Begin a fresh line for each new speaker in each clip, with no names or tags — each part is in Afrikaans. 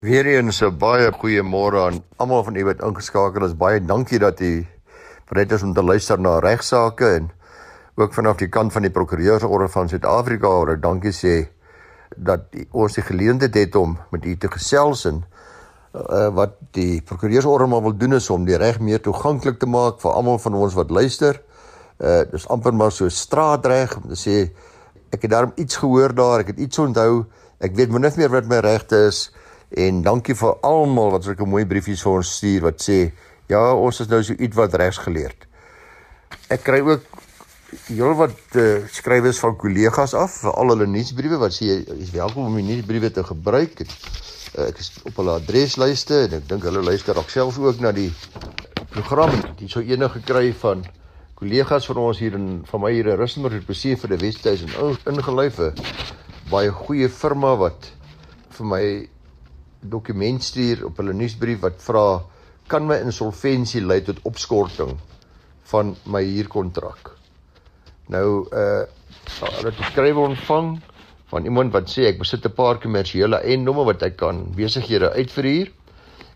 Weereens 'n baie goeie môre aan almal van u wat ingeskakel is. Baie dankie dat u bereid is om te luister na regsaake en ook vanaf die kant van die prokureursorde van Suid-Afrika oor dankie sê dat die, ons die geleentheid het om met u te gesels en uh, wat die prokureursorde maar wil doen is om die reg meer toeganklik te maak vir almal van ons wat luister. Uh dis amper maar so straatreg om te sê ek het daarom iets gehoor daar, ek het iets onthou, ek weet min of meer wat my regte is. En dankie vir almal wat sulke mooi briefies vir ons stuur wat sê ja, ons is nou so iets wat regs geleerd. Ek kry ook heel wat uh, skrywers van kollegas af vir al hulle nuusbriewe wat sê jy is welkom om die nuusbriewe te gebruik. En, uh, ek is op hulle adreslyste en ek dink hulle luister ook self ook na die program. Dit sou enige gekry van kollegas van ons hier in van my hier in Rustenburg het beseef vir die Wesduis en ingelyfe baie goeie firma wat vir my dokument stuur op hulle nuusbrief wat vra kan my insolventie lei tot opskorting van my huurkontrak. Nou uh hulle het skrywe ontvang van iemand wat sê ek besit 'n paar kommersiële eiendomme wat ek kan besighede uitverhuur.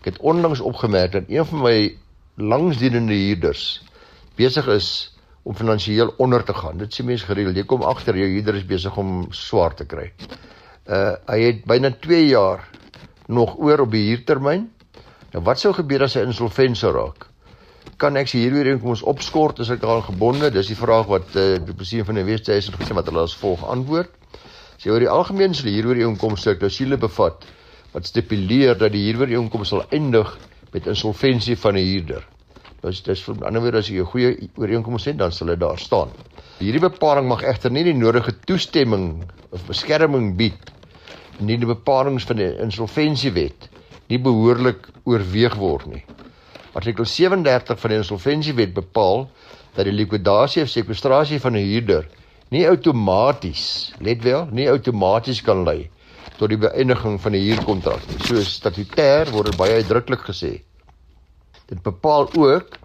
Ek het onlangs opgemerk dat een van my langsdienende huurders besig is om finansiëel onder te gaan. Dit sê mense gereeld, jy kom agter jou huurder is besig om swaar te kry. Uh hy het byna 2 jaar nog oor op die huurtermyn. Nou wat sou gebeur as hy insolvent sou raak? Kan ek sy huurooreenkoms opskort as ek daaraan gebonde? Dis die vraag wat uh, die president van die Wesduisen gesê wat hulle as volg antwoord. Sy oor die algemeen sal huurooreenkoms sou klousule bevat wat stipuleer dat die huurooreenkoms sal eindig met insolventie van 'n huurder. Dis dis vir ander woorde as jy 'n goeie ooreenkoms het, dan sal dit daar staan. Hierdie bepaling mag egter nie die nodige toestemming of beskerming bied nie die bepalinge van die insolventiewet nie behoorlik oorweeg word nie. Artikel 37 van die insolventiewet bepaal dat die likwidasie of sekwestrasie van 'n huurder nie outomaties, let wel, nie outomaties kan lei tot die beëindiging van 'n huurkontrak nie. So statutêr word dit baie uitdruklik gesê. Dit bepaal ook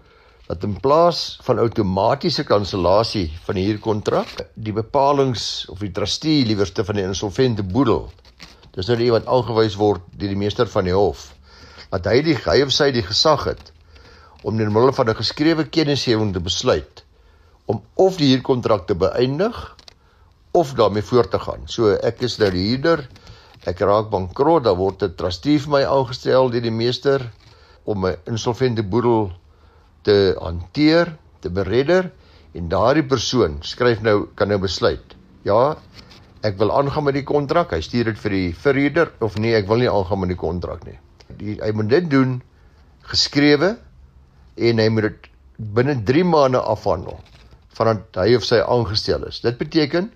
dat in plaas van outomatiese kansellasie van 'n huurkontrak, die bepalinge of die trustee liewerste van die insolvente boedel dis nou iemand aangewys word deur die meester van die hof dat hy die hy of sy die gesag het om in middel van 'n geskrewe kennisgewing te besluit om of die huurkontrak te beëindig of daarmee voort te gaan. So ek is nou die huurder, ek raak bankrot, dan word 'n trustee vir my aangestel deur die meester om my insolvente boedel te hanteer, te beredder en daardie persoon skryf nou kan nou besluit. Ja, ek wil aangaan met die kontrak. Hy stuur dit vir die verhuurder of nee, ek wil nie aangaan met die kontrak nie. Die, hy moet dit doen geskrewe en hy moet dit binne 3 maande afhandel vandat hy of sy aangestel is. Dit beteken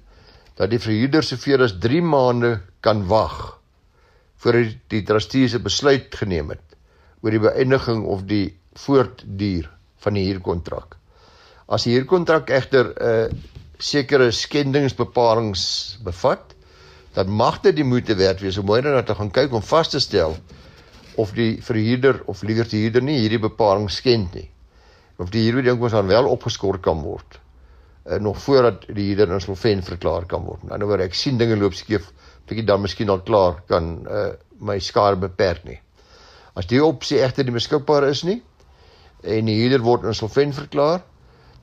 dat die verhuurder soveel as 3 maande kan wag voor hy die trustee se besluit geneem het oor die beëindiging of die voortduur van die huurkontrak. As die huurkontrak egter 'n uh, eh, sekere skendingsbepalinge bevat, dan mag dit die moeite werd wees om mooi daarna te gaan kyk om vas te stel of die verhuurder of liewer die huurder nie hierdie bepaling skend nie. Of die huurder dink ons dan wel opgeskort kan word uh, nog voordat die huurder insolvent verklaar kan word. Ander woorde, ek sien dinge loop skeef, bietjie dan miskien al klaar kan uh, my skade beperk nie. As die opsie egter nie beskikbaar is nie en die huurder word insolvent verklaar,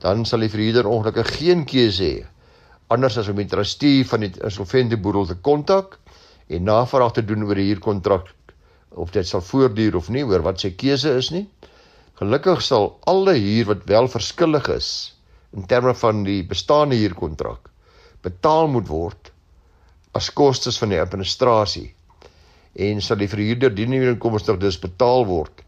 dan sal die verhuurder ongelukkig geen keuse hê. Anders as om die trustee van die insolvente boedel te kontak en navraag te doen oor die huurkontrak of dit sal voortduur of nie oor wat sy keuse is nie. Gelukkig sal alle huur wat wel verskillig is in terme van die bestaande huurkontrak betaal moet word as kostes van die administrasie en sal die verhuurder die huurinkomste dus betaal word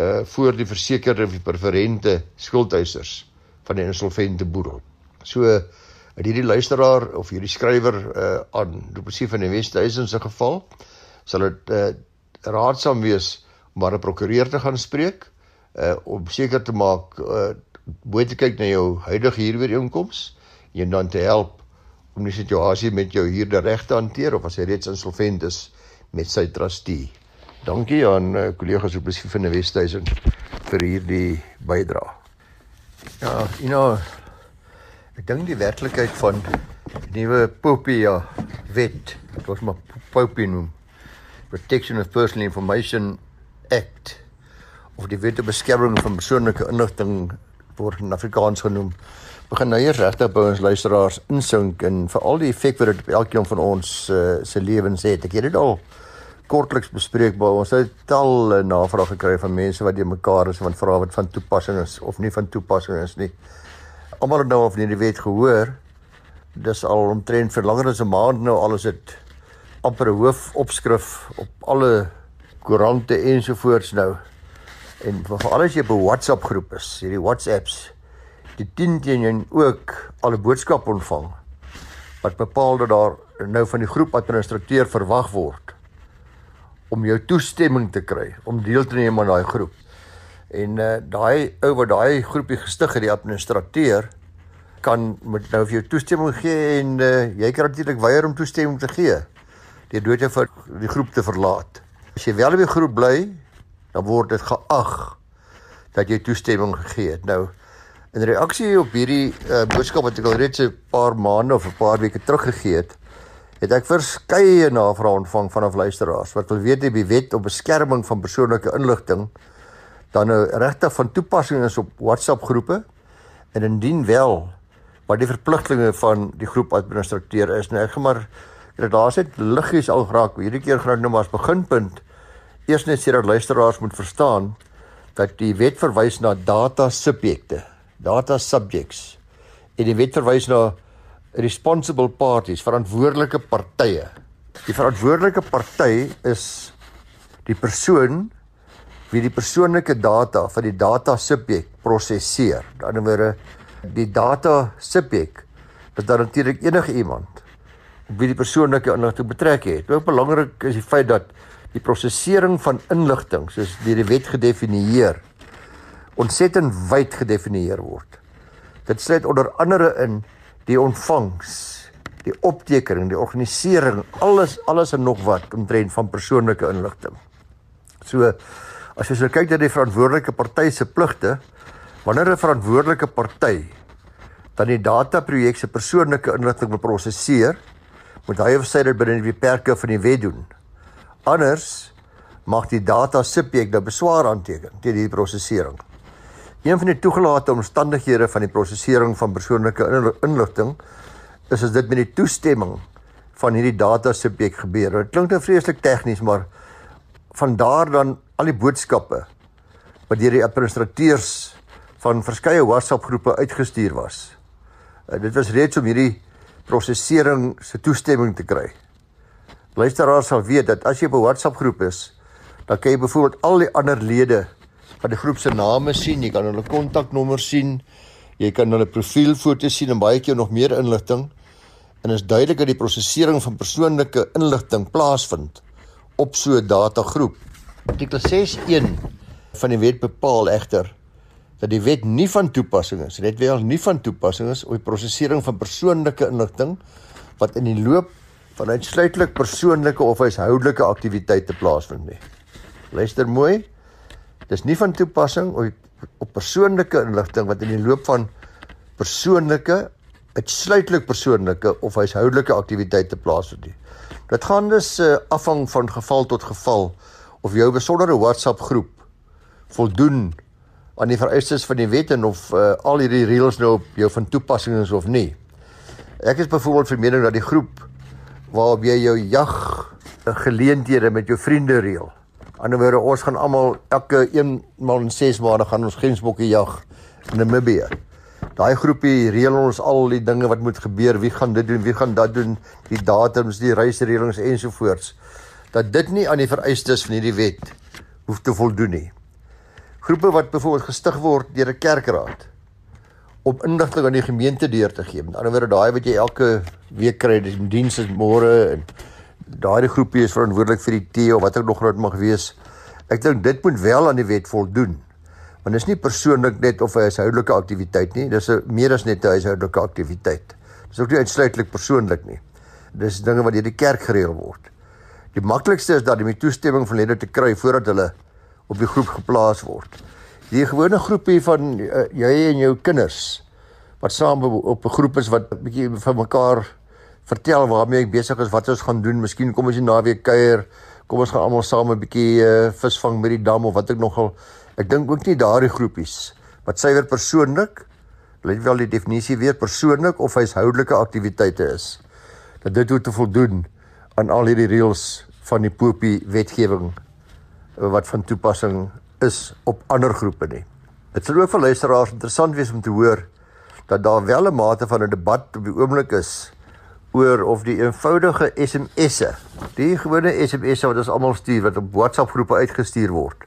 uh voor die versekerde of die preferente skuldeisers van die insolvente boedel. So uit hierdie luisteraar of hierdie skrywer uh aan Duplessis van die Wesduisen se geval sal dit uh raadsaam wees om maar 'n prokureur te gaan spreek uh om seker te maak uh moet jy kyk na jou huidige huurooreenkoms en dan te help om die situasie met jou huurder reg te hanteer of as hy reeds insolvent is met sy trustee. Dankie aan uh, kollegas op Duplessis van die Wesduisen vir hierdie bydrae. Ja, you know, ek dink die werklikheid van nuwe Popia wet, wat ons maar Popie noem. Protection of Personal Information Act of die Wet op Beskerming van Persoonlike Inligting word in Afrikaans genoem begin nou eers regtig by ons luisteraars insink en veral die effek wat dit op elkeen van ons uh, se lewens het. Ek het dit al kortliks bespreek by ons het tal navrae gekry van mense wat die mekaar is wat vra wat van toepassing is of nie van toepassing is nie. Almal het nou of nie die wet gehoor. Dis al omtrent vir langer as 'n maand nou alles het amper 'n hoofopskrif op alle koerante ensovoorts nou. En veral as jy op 'n WhatsApp groep is, hierdie WhatsApps, die 10 teen jou ook al 'n boodskap ontvang wat bepaal dat daar nou van die groep administrateur verwag word om jou toestemming te kry om deel te neem aan daai groep. En uh daai ou wat daai groepie gestig het, die administrateur kan moet nou vir jou toestemming gee en uh jy kan natuurlik weier om toestemming te gee. Deur dood jy vir die groep te verlaat. As jy wel by die groep bly, dan word dit geag dat jy toestemming gegee het. Nou in reaksie op hierdie uh boodskap wat ek al reeds 'n paar maande of 'n paar weke terug gegee het, het ek verskeie navrae ontvang vanaf luisteraars wat wil weet of die wet op beskerming van persoonlike inligting dan nou regtig van toepassing is op WhatsApp groepe en indien wel wat die verpligtinge van die groep administrateur is. Nou ek gaan maar daar's net liggies al geraak hierdie keer gaan nou maar as beginpunt eers net sê dat luisteraars moet verstaan dat die wet verwys na data subjekte data subjects. En die wet verwys na responsible parties, verantwoordelike partye. Die verantwoordelike party is die persoon wie die persoonlike data van die data subjek prosesseer. Aan die ander wyse die data subjek is dan natuurlik enige iemand wie die persoonlike inligting betrek het. Ook belangrik is die feit dat die prosesering van inligting soos deur die wet gedefinieer ontsettend wyd gedefinieer word. Dit sluit onder andere in die ontvangs, die optekening, die organisering, alles alles en nog wat omtrent van persoonlike inligting. So as jy so kyk na die verantwoordelike party se pligte, wanneer 'n verantwoordelike party dan die dataprojek se persoonlike inligting wil prosesseer, moet hy of sy dit binne die beperke van die wet doen. Anders mag die data subjek nou beswaar aanteken teen die prosesering. Een van die toegelate omstandighede van die prosesering van persoonlike inligting is as dit met die toestemming van hierdie data subjek gebeur. Dit klink nou vreeslik tegnies, maar van daar dan al die boodskappe wat deur die administrateurs van verskeie WhatsApp groepe uitgestuur was. Uh, dit was reeds om hierdie prosesering se toestemming te kry. Luisteraars sal weet dat as jy op 'n WhatsApp groep is, dan kan jy byvoorbeeld al die ander lede van die groep se name sien, jy kan hulle kontaknommer sien, jy kan hulle profielfoto sien en baie keer nog meer inligting. En is duidelik dat die prosesering van persoonlike inligting plaasvind op so 'n datagroep. Artikel 6.1 van die wet bepaal egter dat die wet nie van toepassing is, net wel nie van toepassing is op die prosesering van persoonlike inligting wat in die loop van uitsluitlik persoonlike of huishoudelike aktiwiteite plaasvind nie. Luister mooi. Dis nie van toepassing op, op persoonlike inligting wat in die loop van persoonlike uitsluitlik persoonlike of huishoudelike aktiwiteite plaasvind nie. Dit gaan dus uh, afhang van geval tot geval of jou besondere WhatsApp groep voldoen aan die vereistes van die wet en of uh, al hierdie reëls nou op jou van toepassing is of nie. Ek is byvoorbeeld vermening dat die groep waarop jy jou jag eh, geleenthede met jou vriende reël Anderswoorde ons gaan almal elke 1 maal in 6 maande gaan ons grensbokkie jag in Namibië. Daai groepie reël ons al die dinge wat moet gebeur, wie gaan dit doen, wie gaan dat doen, die datums, die reisreëlings ensovoorts. Dat dit nie aan die vereistes van hierdie wet hoef te voldoen nie. Groepe wat byvoorbeeld gestig word deur 'n kerkraad om inligting aan die gemeente deur te gee. Met ander woorde daai wat jy elke week kry, dis dienste môre en daardie groepie is verantwoordelik vir die tee of wat ook nog groot mag wees. Ek dink dit moet wel aan die wet voldoen. Want dit is nie persoonlik net of 'n huishoudelike aktiwiteit nie, dis 'n meer as net 'n huishoudelike aktiwiteit. Dis ook nie uitsluitlik persoonlik nie. Dis dinge wat deur die kerk gereël word. Die maklikste is dat jy met toestemming van lede te kry voordat hulle op die groep geplaas word. Die gewone groepie van uh, jy en jou kinders wat saam op 'n groep is wat 'n bietjie van mekaar vertel waarmee ek besig is, wat ons gaan doen. Miskien kom ons hier naweek kuier, kom ons gaan almal saam 'n bietjie uh, visvang met die dam of wat ek nogal ek dink ook nie daardie groepies wat suiwer persoonlik let wel die definisie weer persoonlik of huishoudelike aktiwiteite is dat dit moet voldoen aan al hierdie reëls van die popie wetgewing wat van toepassing is op ander groepe nie. Dit sal ook vir luisteraars interessant wees om te hoor dat daar wel 'n mate van 'n debat op die oomblik is oor of die eenvoudige SMS'e, die gewone SMS'e wat ons almal stuur wat op WhatsApp groepe uitgestuur word,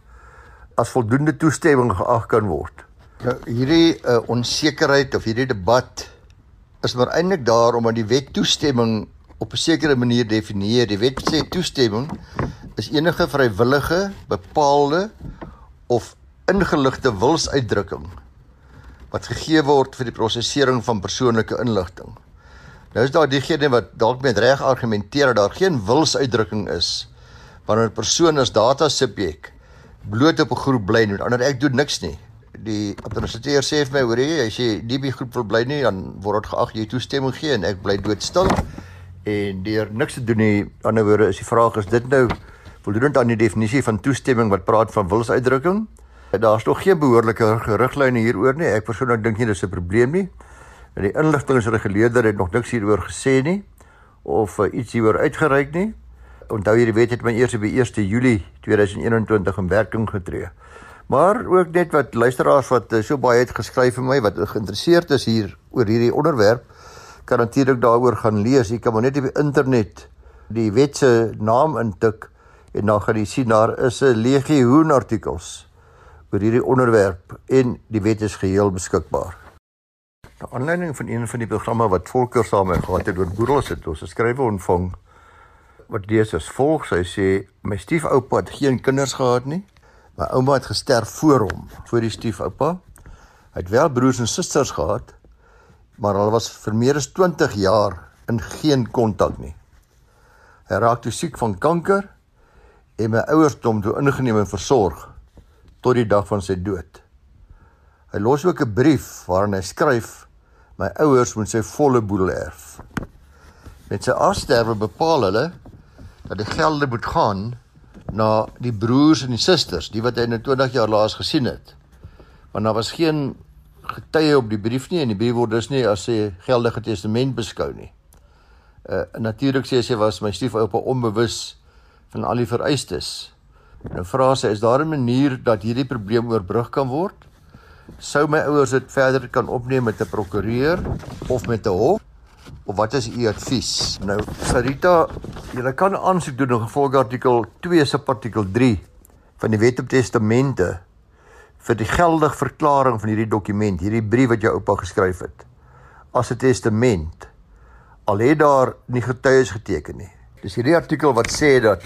as voldoende toestemming geag kan word. Nou hierdie uh, onsekerheid of hierdie debat is maar eintlik daar omdat die wet toestemming op 'n sekere manier definieer. Die wet sê toestemming is enige vrywillige, bepaalde of ingeligte wilsuitdrukking wat gegee word vir die prosesering van persoonlike inligting. Nou is daar diegene wat dalk met reg argumenteer dat daar geen wilsuitdrukking is wanneer 'n persoon as data subjek bloot op 'n groep bly en ander ek doen niks nie. Die administrateur sê vir my, hoor jy, as jy nie by groep wil bly nie, dan word dit geag jy toestemming gee en ek bly doodstil en deur niks te doen nie. Aan ander woorde is die vraag is dit nou voldoende aan die definisie van toestemming wat praat van wilsuitdrukking? Daar's nog geen behoorlike riglyne hieroor nie. Ek persoonlik dink nie dis 'n probleem nie. En die inligtingreguleerder het nog niks hieroor gesê nie of uh, iets hieroor uitgereik nie. Onthou hierdie wet het my eers op 1 Julie 2021 in werking getree. Maar ook net wat luisteraars wat uh, so baie het geskryf vir my wat geïnteresseerd is hier oor hierdie onderwerp kan natuurlik daaroor gaan lees. Jy kan maar net op die internet die wet se naam intik en dan gaan jy sien daar is 'n legioen artikels oor hierdie onderwerp en die wet is geheel beskikbaar. Na aanleiding van een van die programme wat Volker saam met gehad het oor boedels het. Ons 'n skrywe ontvang wat lees as volg. Sy sê my stiefoupa het geen kinders gehad nie my ouma het gesterf voor hom voor die stiefoupa. Hy het wel broers en susters gehad maar hulle was vir meer as 20 jaar in geen kontak nie. Hy raak toe siek van kanker en my ouers het hom toe ingeneem en versorg tot die dag van sy dood. Hy los ook 'n brief waarin hy skryf my ouers moet sy volle boedel erf. Met sy afsterwe bepaal hulle dat die gelde moet gaan na die broers en die susters, die wat hy nou 20 jaar laas gesien het. Want daar was geen getuie op die brief nie en die brief word dus nie as 'n geldige testament beskou nie. Uh natuurlik sê sy was my stiefoupa onbewus van al die vereistes. Nou vra sy, is daar 'n manier dat hierdie probleem oorbrug kan word? Sou my ouers dit verder kan opneem met 'n prokureur of met 'n hof? Of wat is u advies? Nou, Sarita, jy kan aansoek doen gevolg artikel 2 se artikel 3 van die Wet op Testamente vir die geldige verklaring van hierdie dokument, hierdie brief wat jou oupa geskryf het as 'n testament. Al het daar nie getuies geteken nie. Dis hierdie artikel wat sê dat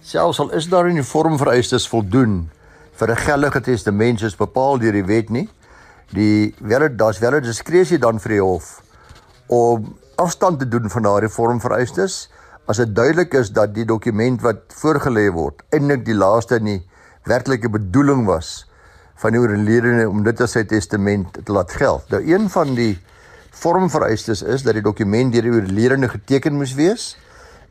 Selfs al is daar in die vorm vereistes voldoen vir 'n geldige testament soos bepaal deur die wet nie, die wel daar's wel 'n diskresie dan vir die hof om afstand te doen van daardie vorm vereistes as dit duidelik is dat die dokument wat voorgelê word eintlik die laaste in die werklike bedoeling was van die oorledene om dit as sy testament te laat geld. Nou een van die vormvereistes is dat die dokument deur die oorledene geteken moes wees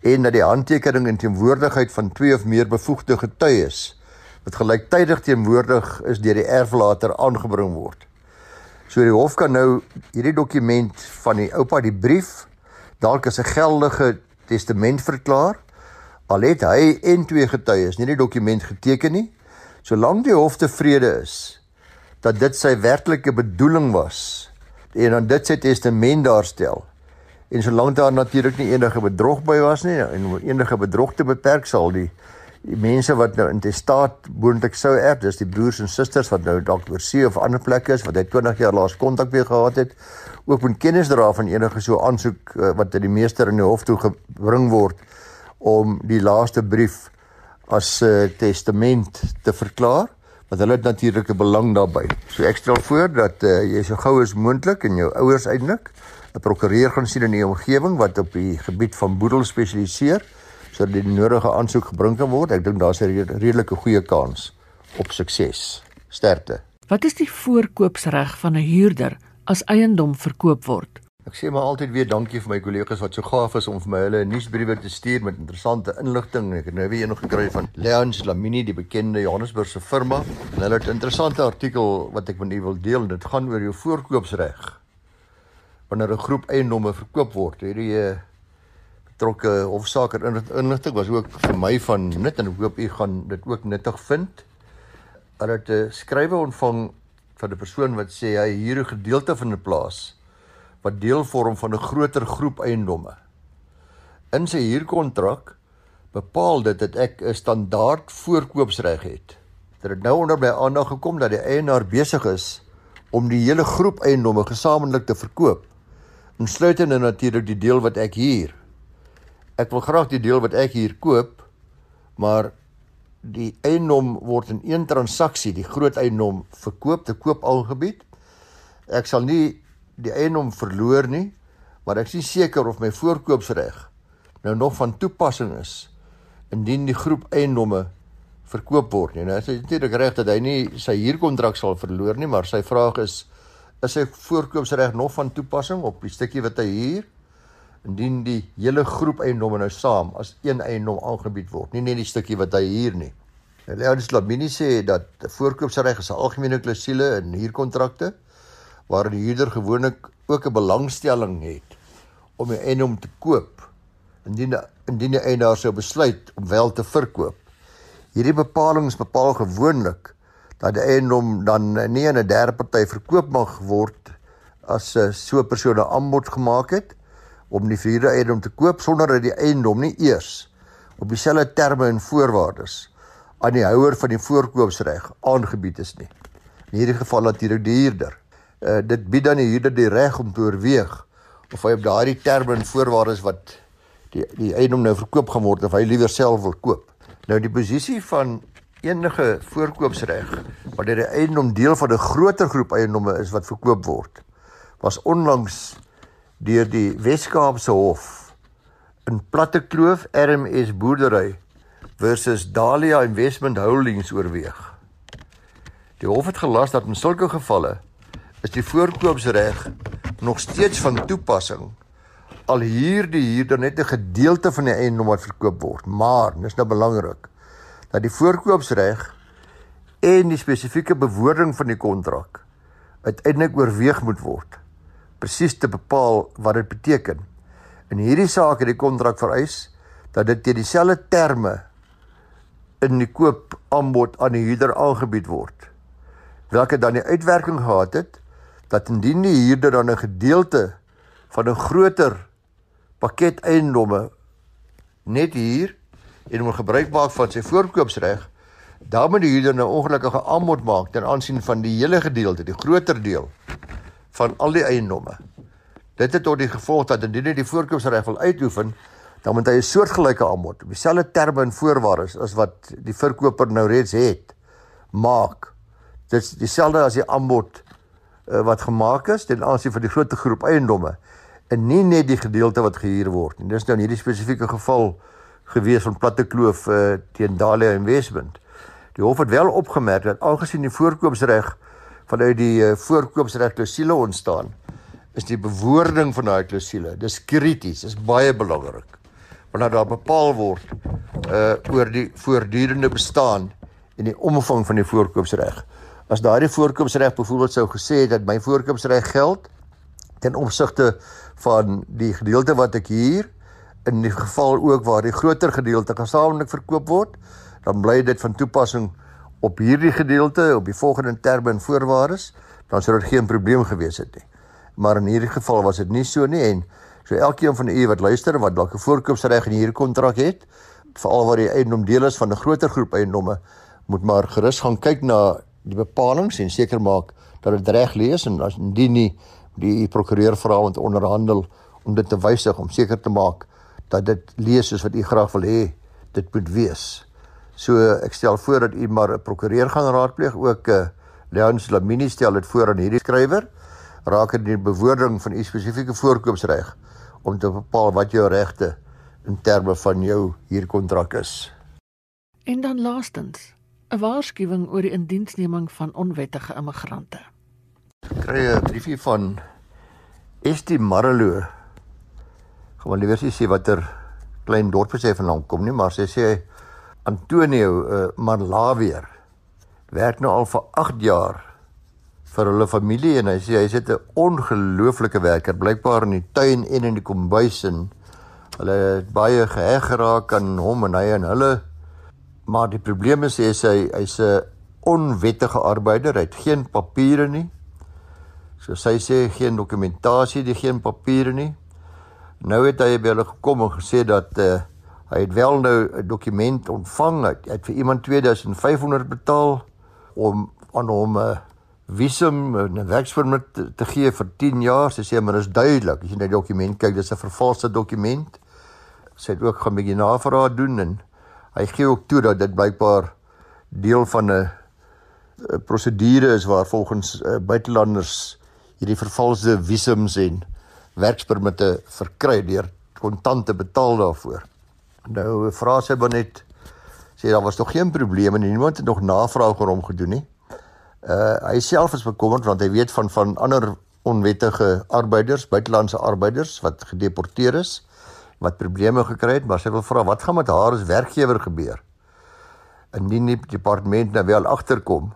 en dat die handtekening in teenwoordigheid van twee of meer bevoegde getuies wat gelyktydig teenwoordig is deur die erflater aangebring word. So die hof kan nou hierdie dokument van die oupa die brief dalk as 'n geldige testament verklaar. Al het hy en twee getuies nie die dokument geteken nie. Solank die hof tevrede is dat dit sy werklike bedoeling was en dan dit sy testament daarstel. En solank daar natuurlik nie enige bedrog by was nie en enige bedrog te beperk sal die, die mense wat nou in die staat moontlik sou erf, dis die broers en susters wat nou dalk oor see of ander plekke is wat hy 20 jaar laas kontak mee gehad het, ook moet kennis dra van enige so aansoek uh, wat uit die meester in die hof toe gebring word om die laaste brief as 'n uh, testament te verklaar want hulle het natuurlik 'n belang daarbey. So ek stel voor dat uh, jy so gou as moontlik en jou ouers uitnik 'n prokureur gaan sien in die omgewing wat op die gebied van boedel spesialiseer sodat die nodige aansoek gebring kan word. Ek dink daar's 'n redelike goeie kans op sukses. Sterkte.
Wat is die voorkoopsreg van 'n huurder as eiendom verkoop word?
Ek sê maar altyd weer dankie vir my kollegas wat so gaaf is om vir my hulle nuusbriewe te stuur met interessante inligting. Ek het nou weer een gekry van Leons Lamini, die bekende Johannesburgse firma. En hulle het 'n interessante artikel wat ek met u wil deel. Dit gaan oor jou voorkoopsreg. Wanneer 'n groep eiendomme verkoop word, hierdie betrokke hofsaak inligting was ook vir my van nut en ek hoop u gaan dit ook nuttig vind. Hulle het 'n skrywe ontvang van 'n persoon wat sê hy hier 'n gedeelte van 'n plaas wat deel vorm van 'n groter groep eiendomme. In sy huurkontrak bepaal dit dat ek 'n standaard voorkoopsreg het. Dit het nou onder my aandag gekom dat die eienaar besig is om die hele groep eiendomme gesamentlik te verkoop. Insluitende natuurlik die deel wat ek huur. Ek wil graag die deel wat ek hier koop, maar die eiendom word in een transaksie, die groot eiendom verkoop te koop aangebied. Ek sal nie die eiendom verloor nie, maar ek is seker of my voorkoopsreg nou nog van toepassing is indien die groep eiendomme verkoop word nie. Nou is dit natuurlik reg dat hy nie sy huurkontrak sal verloor nie, maar sy vraag is is sy voorkoopsreg nog van toepassing op die stukkie wat hy huur indien die hele groep eiendomme nou saam as een eiendom aangebied word, nie net die stukkie wat hy huur nie. Leon Slabini sê dat voorkoopsreg is 'n algemene klousule in huurkontrakte waar die huurder gewoonlik ook 'n belangstelling het om 'n eiendom te koop indien indien die eienaar sou besluit om wel te verkoop. Hierdie bepalinge bepaal gewoonlik dat die eiendom dan nie aan 'n derde party verkoop mag word as so 'n persoon 'n aanbod gemaak het om die verhuurde eiendom te koop sonder dat die eiendom nie eers op dieselfde terme en voorwaardes aan die houer van die voorkoopsreg aangebied is nie. In hierdie geval natuurlik die huurder uh, dit bied dan die huurder die reg om te oorweeg of hy op daardie terme en voorwaardes wat die die eiendom nou verkoop gaan word of hy liewer self wil koop. Nou die posisie van enige voorkoopsreg wanneer die eiendom deel van 'n groter groep eiendomme is wat verkoop word was onlangs deur die Wes-Kaapse Hof in Platte Kloof RMS boerdery versus Dahlia Investment Holdings oorweeg. Die hof het gelas dat in sulke gevalle is die voorkoopsreg nog steeds van toepassing al hier die huurder net 'n gedeelte van die eiendom wat verkoop word maar dis nou belangrik dat die voorkoopsreg en die spesifieke bewoording van die kontrak uiteindelik oorweeg moet word presies te bepaal wat dit beteken. In hierdie saak het die kontrak vereis dat dit teen dieselfde terme in die koop aanbod aan die huurder aangebied word welke dan die uitwerking gehad het dat indien die huurder dan 'n gedeelte van 'n groter pakket eiendomme net hier en hom gebruik maak van sy voorkoopsreg, dan moet die huurder nou ongelukkige aanbod maak ten aansien van die hele gedeelte, die groter deel van al die eiendomme. Dit het tot die gevolg dat indien hy die voorkoopsreg wil uitoefen, dan moet hy 'n soortgelyke aanbod op dieselfde terme en voorwaardes as wat die verkoper nou reeds het maak. Dit is dieselfde as die aanbod uh, wat gemaak is ten aansien van die groot groep eiendomme en nie net die gedeelte wat gehuur word nie. Dis nou in hierdie spesifieke geval gewees van Platte Kloof uh, teen Dahlia Investment. Die hof het wel opgemerk dat aangesien die voorkoopsreg vanuit die uh, voorkoopsreg klousule ontstaan, is die bewoording van daai klousule, dis krities, dis baie belangrik. Wanneer daar bepaal word uh oor die voortdurende bestaan en die omvang van die voorkoopsreg as daardie voorkoopsreg byvoorbeeld sou gesê het dat my voorkoopsreg geld ten opsigte van die gedeelte wat ek hier in die geval ook waar die groter gedeelte gesamentlik verkoop word, dan bly dit van toepassing op hierdie gedeelte op die volgende terme en voorwaardes, dan sou dit geen probleem gewees het nie. Maar in hierdie geval was dit nie so nie en so elkeen van u wat luister en wat dalk 'n voorkoopsreg in hierdie kontrak het, veral waar die eiendom deel is van 'n groter groep eiendomme, moet maar gerus gaan kyk na die bepalinge en seker maak dat dit reg lees en as indien nie die prokureur vra om te onderhandel om dit te wysig om seker te maak dat dit lees soos wat u graag wil hê dit moet wees. So ek stel voor dat u maar 'n prokureur gaan raadpleeg ook 'n uh, eh, Leon Slamini stel dit voor aan hierdie skrywer raak dit die bewoording van u spesifieke voorkoopsreg om te bepaal wat jou regte in terme van jou huurkontrak is.
En dan laastens 'n waarskuwing oor die indiensneming van onwettige immigrante.
Kry 'n briefie van Estie Marelo. Gaan maar liewer sê watter klein dorp sy vandaan kom nie, maar sy sê Antonio uh, Marlaweer werk nou al vir 8 jaar vir hulle familie en hy sê hy het 'n ongelooflike werker blykbaar in die tuin en in die kombuis en hulle het baie geheg geraak aan hom en hy en hulle maar die probleem is hy sê hy's 'n onwettige arbeider, hy het geen papiere nie. So sy sê geen dokumentasie, die geen papiere nie. Nou het hy by hulle gekom en gesê dat uh, hy het wel nou 'n dokument ontvang. Hy het vir iemand 2500 betaal om aan hom 'n visum 'n werkspermit te, te gee vir 10 jaar. Sy sê maar is duidelik. As jy na die dokument kyk, dis 'n vervalste dokument. Sy het ook gaan 'n bietjie navraag doen en hy gee ook toe dat dit blykbaar deel van 'n prosedure is waar volgens uh, buitelanders hierdie vervalste visums en werkspermitte verkry deur kontante betaal daarvoor. Nou vra sy maar net sê daar was tog geen probleme nie. Niemand het nog navraag oor hom gedoen nie. Uh hy self is bekommerd want hy weet van van ander onwettige arbeiders, buitelandse arbeiders wat gedeporteer is wat probleme gekry het, maar sy wil vra wat gaan met haar as werkgewer gebeur? Indien die departement nou wel agterkom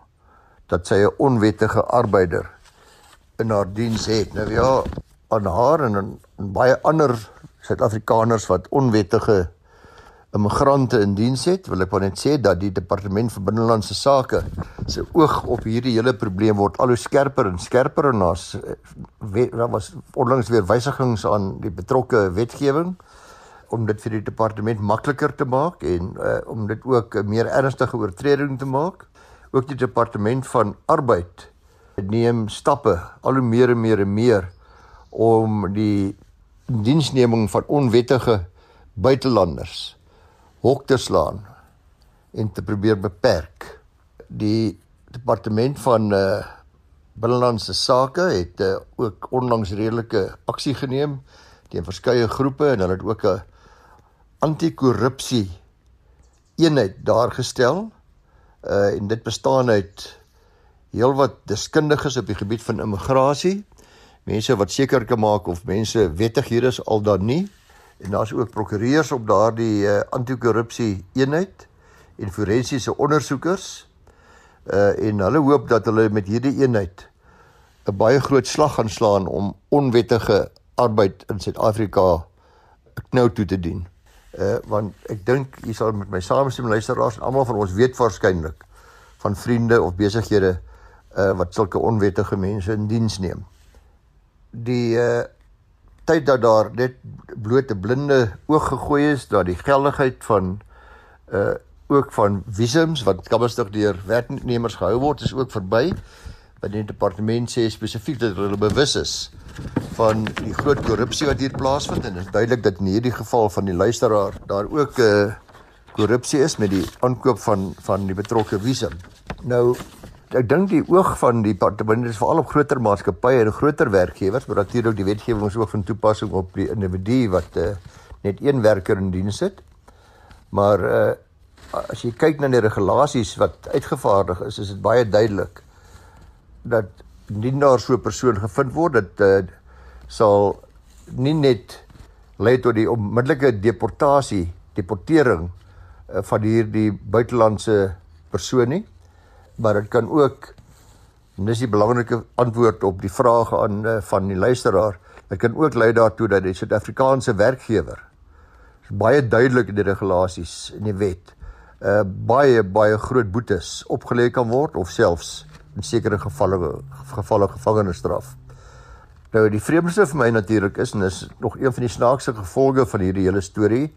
dat sy 'n onwettige arbeider in haar diens het. Nou ja, aan haar en aan baie ander Suid-Afrikaners wat onwettige immigrante in diens het, wil ek net sê dat die departement van binnelandse sake se oog op hierdie hele probleem word al hoe skerper en skerper en daar's daar was onlangs weer wysigings aan die betrokke wetgewing om dit vir die departement makliker te maak en uh, om dit ook 'n meer ernstige oortreding te maak. Ook die departement van arbeid neem stappe al hoe meer en meer en meer om die diensneming van onwettige buitelanders hok te slaan en te probeer beperk. Die departement van uh binnelandse sake het uh, ook onlangs redelike aksie geneem teen verskeie groepe en hulle het ook 'n anti-korrupsie eenheid daar gestel. Uh en dit bestaan uit heelwat deskundiges op die gebied van immigrasie, mense wat seker kan maak of mense wettig hier is al dan nie en daar's ook prokureurs op daardie uh, anti-korrupsie eenheid en forensiese ondersoekers uh en hulle hoop dat hulle met hierdie eenheid 'n baie groot slag gaan slaan om onwettige arbeid in Suid-Afrika knou toe te dien. Uh want ek dink jy sal met my saamstem luisteraars en almal van ons weet waarskynlik van vriende of besighede uh wat sulke onwettige mense in diens neem. Die uh tyd dat daar net bloot 'n blinde oog gegooi is dat die geldigheid van uh ook van visums wat kaberstig deur werknemers gehou word is ook verby. Want die departement sê spesifiek dat hulle bewus is van die groot korrupsie wat hier plaasvind en dit is duidelik dat in hierdie geval van die luisteraar daar ook 'n uh, korrupsie is met die aankoop van van die betrokke visum. Nou ek dink die oog van die departement is veral op groter maatskappye en groter werkgewers, maar natuurlik die wetgewing is ook van toepassing op die individu wat uh, net een werker in diens het. Maar uh, as jy kyk na die regulasies wat uitgevaardig is, is dit baie duidelik dat indien daar so 'n persoon gevind word, dit uh, sal nie net lei tot die onmiddellike deportasie, deportering uh, van hierdie buitelandse persoon nie, maar dit kan ook en dis die belangrike antwoord op die vrae aan uh, van die luisteraar. Dit kan ook lei daartoe dat die Suid-Afrikaanse werkgewer baie duidelik in die regulasies in die wet uh baie baie groot boetes opgelê kan word of selfs in sekere gevalle gevalle gevangenisstraf. Nou die vreemdste vir my natuurlik is en is nog een van die snaakse gevolge van hierdie hele storie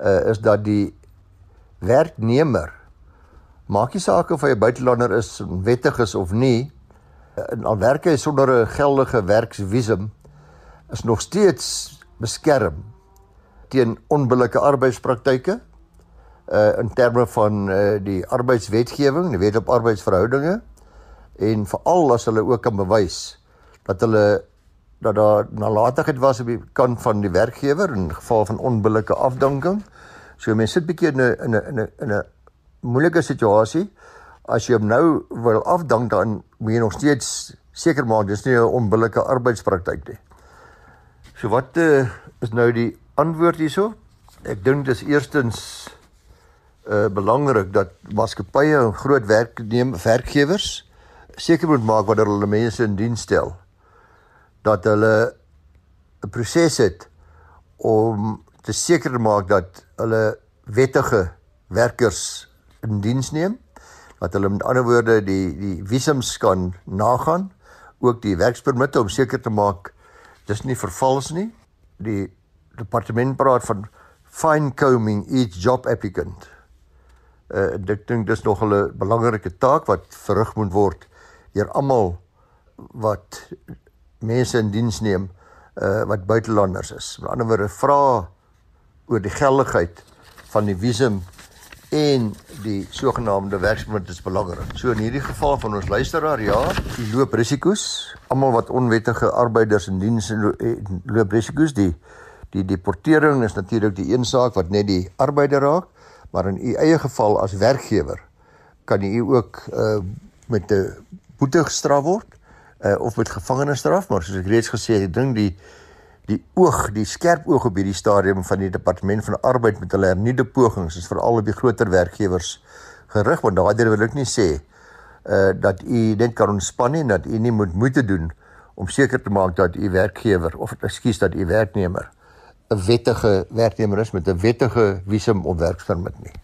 uh is dat die werknemer Maak nie saak of hy 'n buitelander is, wettig is of nie, en al werk hy sonder 'n geldige werksvisum, is nog steeds beskerm teen onbillike arbeidspraktyke uh in terme van uh die arbeidswetgewing, die wet op arbeidsverhoudinge en veral as hulle ook kan bewys dat hulle dat daar nalatigheid was op die kant van die werkgewer in geval van onbillike afdanking. So mense sit bietjie in 'n in 'n in 'n moeilike situasie. As jy hom nou wil afdank dan moet jy nog steeds seker maak dis nie 'n onbillike arbeidspraktyk nie. So wat uh, is nou die antwoord hierso? Ek dink dis eerstens uh belangrik dat maatskappye en groot werkneem werkgewers seker moet maak wanneer hulle mense in diens stel dat hulle 'n proses het om te seker maak dat hulle wettige werkers in diens neem dat hulle met ander woorde die die visums kan nagaan ook die werkspermitte om seker te maak dis nie vervals nie die departement praat van fine combing each job applicant uh, ek dink dis nog 'n belangrike taak wat verrig moet word deur almal wat mense in diens neem uh, wat buitelanders is. Met ander woorde vra oor die geldigheid van die visum en die sogenaamde werkspermit is belangrik. So in hierdie geval van ons luisteraar, ja, die loop risiko's. Almal wat onwettige arbeiders in diens loop risiko's. Die die deportering is natuurlik die een saak wat net die arbeider raak, maar in u eie geval as werkgewer kan u ook uh, met 'n boete gestraf word uh, of met gevangenisstraf, maar soos ek reeds gesê het, ek dink die die oog, die skerp oog op hierdie stadium van die departement van arbeid met hulle hernieude pogings is veral op die groter werkgewers gerig, want daardeur wil ek nie sê uh dat u net kan ontspan nie, dat u nie moet moeite doen om seker te maak dat u werkgewer of ekskuus dat u werknemer 'n wettige werknemer is met 'n wettige visum of werkspermit nie.